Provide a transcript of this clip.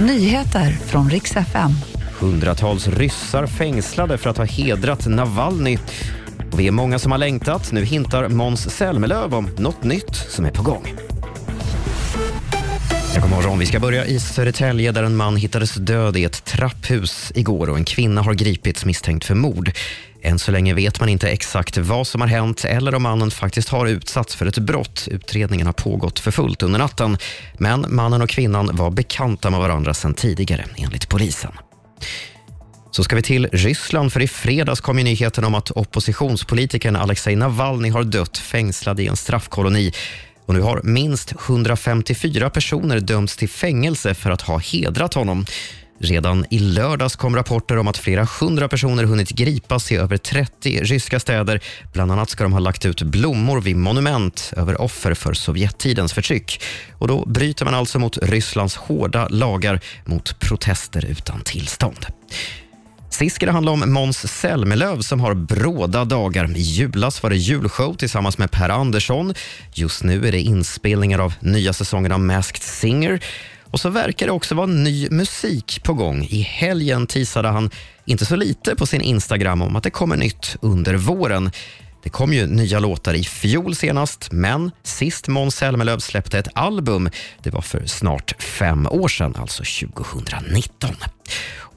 Nyheter från riks FM. Hundratals ryssar fängslade för att ha hedrat Navalny. Och vi är många som har längtat. Nu hintar Måns Zelmerlöw om något nytt som är på gång. Ja, god morgon. Vi ska börja i Södertälje där en man hittades död i ett trapphus igår och en kvinna har gripits misstänkt för mord. Än så länge vet man inte exakt vad som har hänt eller om mannen faktiskt har utsatts för ett brott. Utredningen har pågått för fullt under natten. Men mannen och kvinnan var bekanta med varandra sedan tidigare, enligt polisen. Så ska vi till Ryssland, för i fredags kom ju nyheten om att oppositionspolitikern Alexej Navalny har dött fängslad i en straffkoloni. Och nu har minst 154 personer dömts till fängelse för att ha hedrat honom. Redan i lördags kom rapporter om att flera hundra personer hunnit gripas i över 30 ryska städer. Bland annat ska de ha lagt ut blommor vid monument över offer för Sovjettidens förtryck. Och då bryter man alltså mot Rysslands hårda lagar mot protester utan tillstånd. Sist ska det handla om Måns Zelmerlöw som har bråda dagar. I julas var det julshow tillsammans med Per Andersson. Just nu är det inspelningar av nya säsongen av Masked Singer. Och så verkar det också vara ny musik på gång. I helgen teasade han inte så lite på sin Instagram om att det kommer nytt under våren. Det kom ju nya låtar i fjol senast, men sist Måns Zelmerlöw släppte ett album, det var för snart fem år sedan, alltså 2019.